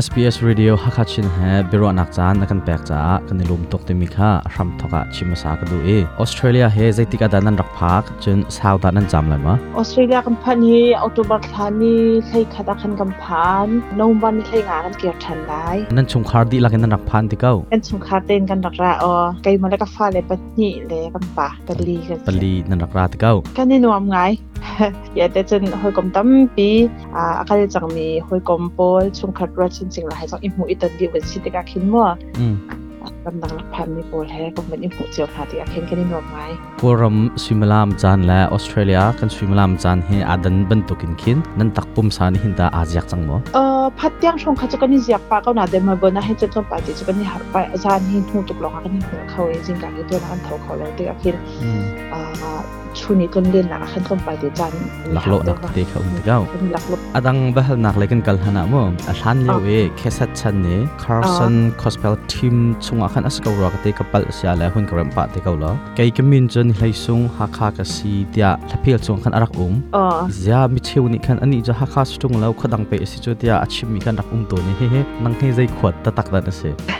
SBS Radio Hakachin hai biro anak chan na kan pek cha kan ni lum tok te mi kha ram thoka chimasa ka du e Australia he zaitika danan rak phak chun sau danan jam lan ma ออสเตรเลียกันพันฮีออโตบัตทานีใช้ขัดขันกำพานนมวันใช้งานกันเกี่ยวทันได้ nan chung khar di lakin nan rak phan ti kau กันสงคาเต้นกันดักระออไกมาแล้วก็ฟ้าเลยปัญญีเลยกันป่ากันลีกัน pali nan rak ra ti kau กันนี่นวมไงอย่าแต่จนหอยกลมตั้มปีอ่าอาการจังมีหอยกลมโปลชงคัดรัชจริงๆแล้วให้จังอิมหูอิตันดีเป็นสิติกาคินมัว um กำลังรักพันมีโปลแท้ก็เป็นอิมหูเจียวขาติกาคินกันนี่นวมไง puram swimalam chan la Australia kan swimalam chan he adan ban tukin kin nan tak pum sa ni hinda ajiak chang mo เอ่อพัดยังชงเขาจะกันนี่เสียปากก็น่าเดินมาบนนะให้จะต้องปฏิจะกันนี่หักไปอาจารย์หินหูตุกลงกันนี่หัวเขาจริงๆกันนี่ตัวนั้นเท่าเขาเลยติกาคิน um อ่า ชุนี้ต้นเรียนหลักขั้นต้นไปเดี๋ยวจัน lak lo nak ti kau ti kau เป็นหลักลบ adang bahal nak lekin kal hana mo a hlan lewe khesat chan ne Carson Gospel team chunga khan as kau ra ka te kapal sia la hun karam pa te kau la kai kamin jon hlai sung ha kha ka si tia thapil chung khan arak um อ๋อ zia mi cheu ni khan ani ja ha kha stung lo khodang pe si chu tia achim mi khan rak um to ni he he nang he zai khwat ta tak da na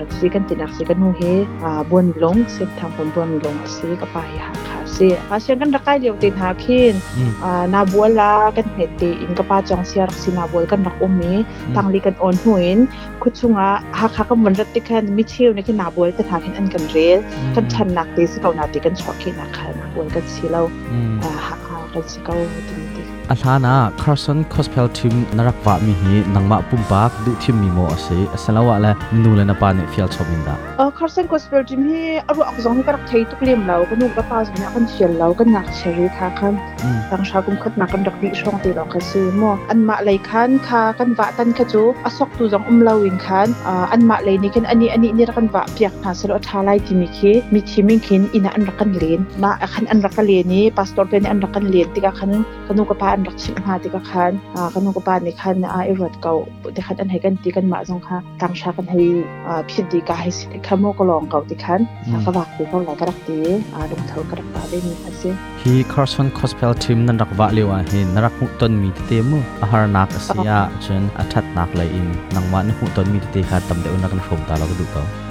สเตซิจนกะนูเฮียบวนลงซิสราเตอิงฟาเลจูปาเลลยินกะสิรวงอะโม um มุทาพากันตินักซิกะนูเฮอ่าบวนลงเซิทางบนบวนลงซิกะปาฮิฮักคาซิอาเซียนกันตะไกเดียวตินหาคินอ่านาบัวลากันเฮติอินกะปาจองเสียรักสินาบัวกันรักอมมีตังลีกันออนหุนคุชุงะฮักฮักก็มันรัติกันมิเชียวในขณะบัวยกันหากันอันกันเรียกันชันนักตีสเกานาติกันช็อกินักค่ะนักบวกันสิเราอ่าฮักฮักกันสิเกาติมติ a hlana Carson Gospel team narak wa mi hi nangma pumpak du thim mi mo ase asalawa la nu le na pa ne fial chominda เออคาร์เซนก็สเปลจิมที่อรุอักษรที่กระเทยตุกเลียมเราก็นุ่งกระปาสเนี่ยกันเชียนเรากันหนักเชริค่ะคัน um ทางชากุมคัดนักกันดักดิช่องตีเราค่ะซื้อมัวอันมาเลยคันค่ะกันวะตันค่ะจูอสอกตูจังอุ้มเราวินคันอ่าอันมาเลยนี่กันอันนี้อันนี้นี่กันวะเปียกหาสโลทาไลที่มีคีมีทีมิงคินอินะอันรักกันเลียนมาคันอันรักกันเลียนนี้พาสตอร์เป็นอันรักกันเลียนติกาคันคันุกปาอันรักชิมหาติกาคันอ่าคันุกปานี่คันอ่าเอรดเก่าติคันอันให้กันติกันมาจงค่ะทางชากันให้อ่าพิดดีกาให้สิขโมกลองเก่าติคันก็บักติเขาหลายกระดักตีอ่าลงเท้ากระดักตาได้มีค่ะซิ hi Carson Gospel team nan rak wa lewa hi narak hu ton mi te mu ahar nak asia chen athat nak lai in nangma ni hu ton mi te kha tam de un kan khom ta la du ka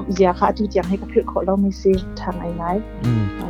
นโมโตจงอุ้มตุกเราไซเคิลจงอุ้มหัวฮางให้กับเพื่อีหกันรักอีหง่าง่าไมาปุ่มปักอัน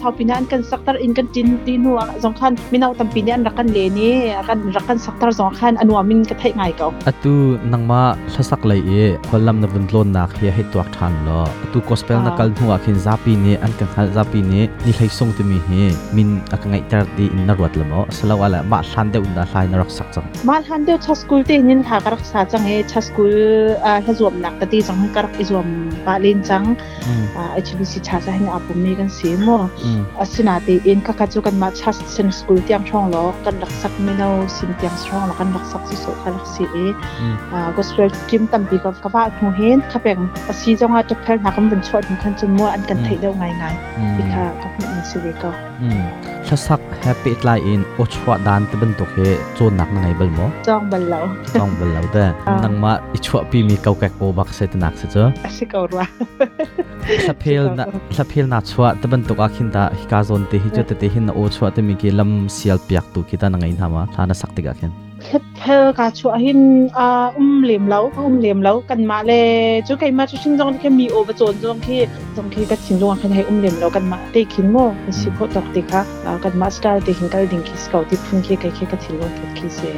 สาวปีนันกันสักตาอินกันจินดีนัวสองคันมินเอาตัมปีนันรักกันเลนี่กันรักกันสักตาสองคันอันว่ามินก็ไทยไงเก่า atu nangma thlasak lai e kholam na buntlon nak hi he tuak than lo atu gospel na Ah. kal nuwa khin zapi ne an kan khal zapi ne ni thlai song te mi he min akangai tar di in na ruat lamo salawala ma hlan de unda hlai na rak sak chang มาทันเดียวชัสกูลเตนินค่ะกรักษาจังเฮชัสกูลอ่าถ้ารวมหนักกะตีจังให้กรักอีรวมปาลินจัง mm อ่าไอชีวิตสิชาจะให้อาปุมีกันสีมัว mm อาสนาตีเอ็นก็กระจุกันมาชัสเซนสกูลเตียงช่องล้อกันรักสักไม่เอาสินเตียงช่อ to he cho nak na ngai bal mo chong bal lo chong bal lo ta nang ma i chwa pi mi kau ka ko bak se ta nak se cho se ko ra sa phel na sa phel na chwa ta ban to ka khin ta hi ka zon te hi cho te te hin na o chwa te mi ke lam sial piak tu ki ta na ngai na ma thana sakti ka khin เฮ็ดเพลกาชัวหินอ่าอุ้มเหลี่ยมแล้วอุ้มเหลี่ยมแล้วกันมาเลยจุกไก่มาจุชิงจงที่มีโอเวอร์โจนจงที่จงที่กัดชิงจงคันให้อุ้มเหลี่ยมแล้วกันมาเตคินโมนสิโคตอกติค่ะแล้วกันมาสตาร์เตคินกัลดิงคิสเกาที่พุ่งที่ไก่ที่กัดชิงจงทุกคิเสีย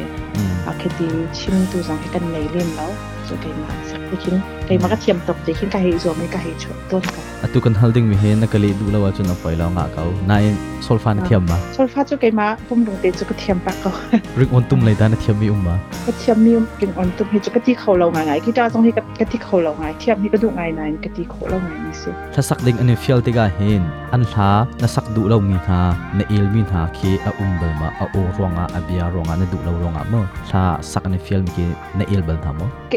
อาคดีชิมตูจงให้กันในเลี่ยมแล้ว จุกไก่มาสักเตคินไก่มาก็เทียมตกเตคินก็ให้อีโซไม่ก็ให้ชัวต้นกัน atu kan halding mi he na kali du lawa chu na pai law nga kau na in solfa na Ah. thiam ma โซลฟาจุกไก่มาปุ่มลงเตจุกเทียมปากก็ ring on tum lai da na thiam mi umma ก็เทียมมีกินอ่อนตุ้มให้จุกที่เขาเราไงที่จ้าต้องให้กับที่เขาเราไงเทียมให้ก็ดูไงนายกะที่เขาเราไงนี่สิ thlasak ding ani fial te ga hen an thla na sak du lo mi ha na il mi ha khi a um bal ma a o ronga a bia ronga na du lo ronga mo thla sak ani fial mi ki na il bal tha mo ก็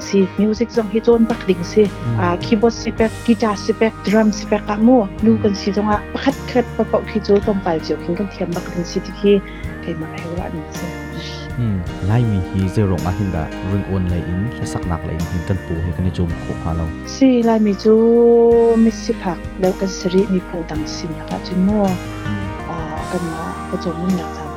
าคันเตอาทาเลยหันบัตักเตอีจมดิ้งหาจุนมีคุณฟอมสองกันสิแต่เขียนไกมาลิขินกันให้โฮอาจุนกันมาแล้วกันมาจงเฮฟอมปาติคีกันโจยสามปะ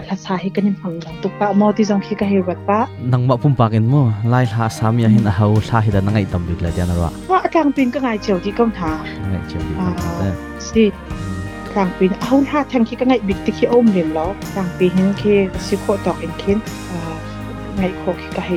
la sa hi kanin phang lang tu pa mo ti zong khi ka hi wat pa นังมาปุ่มปากิน mo ไล่ลาสามียหินอาหาชาฮิดานังไอตัมบิกเลยเดียนรัว wa kang pin ka ngai cheu ti kom tha นังไอเจียวดีอ่าแต่ si kang pin a hun ha thang khi ka ngai big ti khi om lim lo kang pin hin khi si kho tok in kin a ngai kho khi ka hi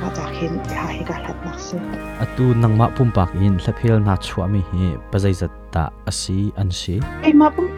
ซีดีลองเต็นอากันเราท่านเหลี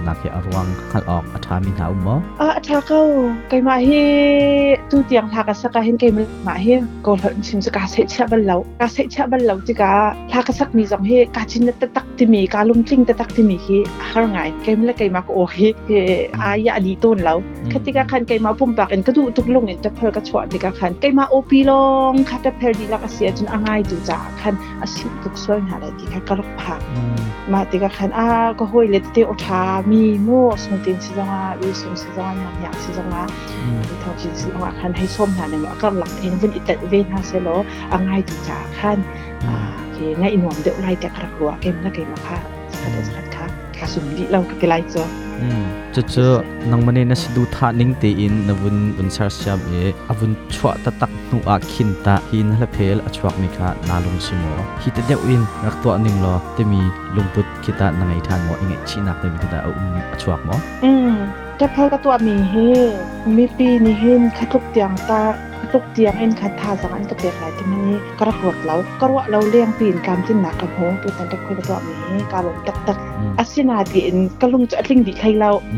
นเทลวีนักเฮอรวังขัลออกอาทามินหาอุโมอะถ้าเขาไกมาเฮตูเตียงทากสักเห็นไกมามาเฮก็หลังชิมจะกาเสชะบันเรากาเสชะบันเราจิกาทากสักมีจังเฮกาชินตะตักที่มีกาลุมจริงตะตักที่มีเฮหาไงไกมาละไกมาก็โอเคเฮอายะดีต้นเราคติกาคันไกมาปุ่มปากเอ็นก็ดูทุกลงเอ็นจะเพลกระชวติกาคันไกมาโอปีลงคัตเพลดีละกเสียจนอ่างไงดูจ้าคันอาศิทุกส่วนหาอะไรดีค่ะกระพักอืมมาติกาคันอาก็ห้อยเลตเตโอทามีโม่สงตินสิจังอาวิสงสิจังอาหยังหยังสิจังอาอืมทองสิสิจังอาคันให้ส้มหาหนึ่งก็หลักเห็นเพิ่นอิตเวนฮาเซโลอ่างไงติจาคันอ่าเกไงอินวมเดอไลแต่กระกัวเกมนะเกมมาค่ะสกัดสกัดค่ะกาสุมดิเราก็ไลจ้ะอืมจะเจอนังมันเนี่ยนะสิดูท่านิ่งเตอินนวุนวุนซาร์ชามเออวุนชัวตะ ตักนูอาคินตาหินละเพลอชวกมิคานาลงสิโมฮิตเดวินรักตัวหนึ่งรอเตมีลุงพุดคิตานังไอทานโมอิงชินักเตมีคิตาอุ้มอชวกโมอืมแต่เพลก็ตัวมีเฮมีปีนี่เห็นคัทุกเตียงตาทุกเตียงเอ็นคันทาสังอันก็เปียกหลายที่มันนี่กระหวดเรากระวะเราเลี้ยงปีนการที่หนักกับโหตัวแต่เพลก็ตัวมีเฮการลงตักตักอืมอาศินาดีเอ็นก็ลุงจะลิงดีใครเรา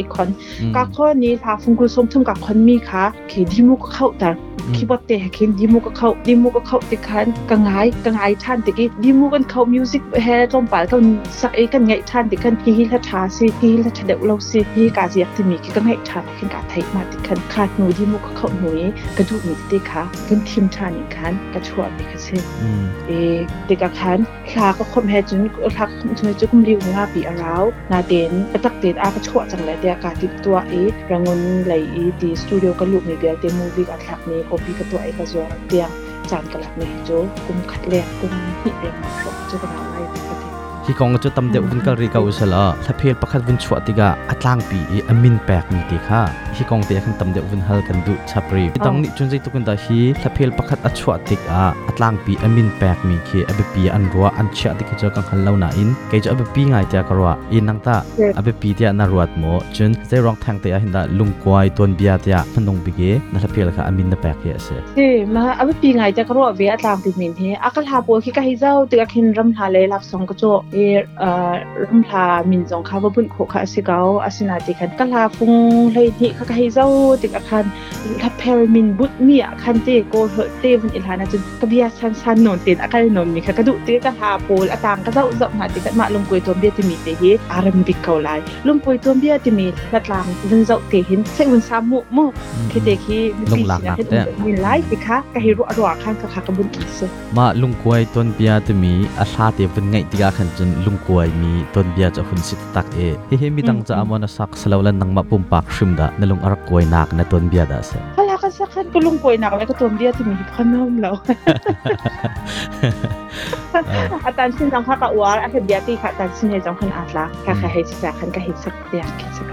อีกคนอืมกาข้อนี้พาฟุงกุลสมทุ่มกับคนมีค่ะเขดีมุกเข้าแต่อืมคิดว่าเตะเข็นดีมุกก็เข้าดีมุกก็เข้าติคันกังไงกังไงท่านติกี้ดีมุกกันเข้ามิวสิกแฮจอมปากันสักเอกันไงท่านติกันฮีละทาสิฮีละทะเดวเราสิฮีกาเสียที่มีกังไงท่านขึ้นกาไทยมาติคันขาดหนูดีมุกก็เข้าหนูกระดูกมีติค่ะกันทีมท่านอีกคันกระชวมีกระเซอืมเอติกาคันคลาก็คมแฮจุนคลาคมจุนจุกุมริวงาปีอาราวนาเดนกระตักเดนอากระชวจังเลยเดียกาติดตัวเอรังนไหลอีตีสตูดิโอก็ลูกในเบียเตมูวีกัทักนี้โอปีก็ตัวเอกจวเตียงจานกลักนี้โจกุมขัดแลกกุมหิเดมชกจุกราไล่ประเทศ hi kong chu tam deuh vin kal ri ka usala thaphel pakhat vun chhuat tiga atlang pi i amin pek mi ti kha hi kong te khan tam deuh vin hal kan du chapri tang ni chun jai tukun da hi thaphel pakhat a chhuat tik a atlang pi amin pek mi khi abe pi an ruwa an chha tik cho kang hal launa in ke jo abe pi ngai ta karwa in nang ta Yes. abe pi tia na ruat mo chun zai rong thang te a hinda lungkwai ton bia tia phanong bige na thaphel kha amin na pek ye se เฮ้มาเอาไปปีไงจะกรัวเวียตามติมินเฮอากาลาปัวคิกะฮิเจ้าติกะคินรำทาเลยรับสองกะโจเอเอ่อรำทามินจงคาบบุญโคคะสิเกาอาสินาติคันกะลาฟุงเลยนี่กะฮิเจ้าติกะคันทับเพรมินบุตมีอะคันเจโกเฮเตวันอิลานะจนกะเบียซันซันนนตินอะกะนนมีคะกะดุติกะลาปูอะตางกะเจ้าจบมาติกะมาลงกวยตัวเบียติมีเตเฮอารัมบิกเก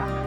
าไล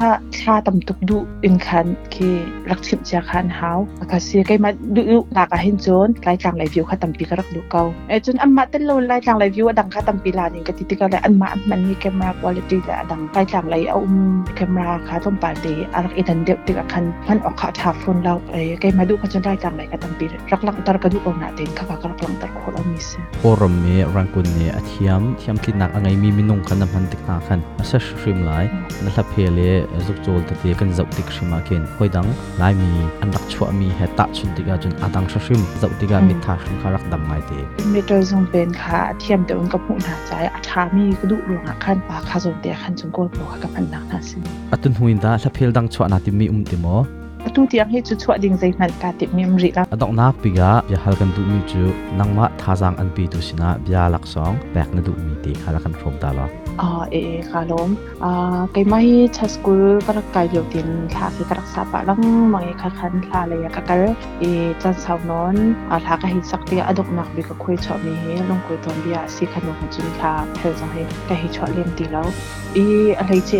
ค่ะชาตำตุกดูอินคันเครักชิมจาคันฮาวอากาเสียใกล้มาดุลากาเห็นจนไล่จางไลวิวค่ะตำปีก็รักดูเกาไอจนอันมาเต้นลนไล่จางไลวิวดังค่ะตำปีลานี่กติติก็ไลอันมามันมีแคมราควอลิตี้และดังไล่จางไลเอาอุมแคมราค่ะต้องปาเดอารักอินันเดียติกคันมันออกค่ะทาฟนเราไอใกล้มาดูค่ะจนได้จางไลค่ะตำปีรักลังตรกดูเอานาเต็นค่ะก็รักลังตรโคเรมิเสโอรมเมรังกุนเนอเทียมเทียมคิดหนักอะไรมีมินุงคันน้ำพันติกตาคันอาเซชริมไลนั่นละเพลเป็นค่ะเทียมเดี๋ยวกับผู้หนาใจอาชามีกระดูกหลวงขั้นปากขาจงเตียขั้นจงโกลปวกับพันนักนาสิ atun huin da tha phel dang chua na ti mi um ti mo ตู้เตียงให้จุดชั่วดิ่งใจมันกาติมีมริแล้ว adok nak piga ya hal kan du mi chu nangma thajang an pi tu sina bia lak song bek na du mi ti khala kan from ta lo อ่าเอคาลมอ่าไกไม่ชัสกุลก็รักไกเดียวตินทาสิกรักษาปะลังมังเอกคันทาเลยกะกะเอจันสาวนอนอ่าทากะหิสักเตียอดกนักบิกะคุยชอบมีเฮลงคุยตอนเบียสิขนมจุนทาเพลจังเฮกะหิชอเล่มตีแล้วอีอะไรเจ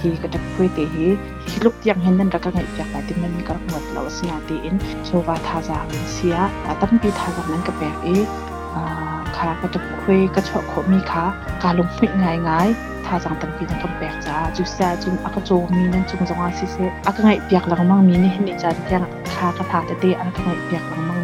นไกมาทาจางกะเปตุเสียชิงบ่ดุมีโจจุทานอทาจางนั้นกะเปียกของมังเกานาตีอินลงคุยตอนเบียคุยกรักชวเห็นปีอะกะดูตุโปนี่มาทุกคนทาจางนั้นกะเปียกไหล hi ka tak pwe te hi hi luk tiang hen nan raka ngai pyak la tim nan ka ngot lo sna te in so wa tha za sia a tam pi tha za nan ka pek e a kha ka tak pwe ka chho kho mi kha ka lung phi ngai ngai tha jang tam pi nan ka pek za ju sa jun a ka cho mi nan chung zonga si se a ka ngai pyak lang mang mi ni hen ni chan tiang kha ka tha te te a ka ngai pyak lang mang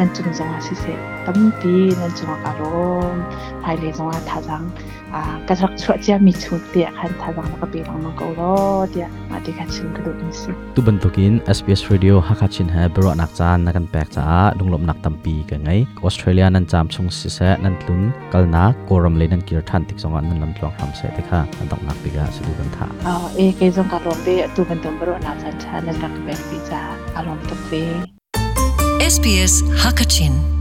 mi nan chung zonga si se tampi nan chunga kalom hai le zonga thajang a kajak chua chia mi chu te khan thajang ka pi lang mang ko lo dia ma ti ka chim ka do ni si tu bantukin SBS Radio Hakachin ha bero nak chan nakan pek cha dunglom nak tampi ka ngai Australia nan cham chung si se nan tlun kalna koram le nan kir than tik zonga nan lam tlong ham se te kha nan dok nak piga su du ban tha a e ke zong kalom be tu ban tom bro na chan cha nan rak be pi cha kalom tok ve SBS Hakachin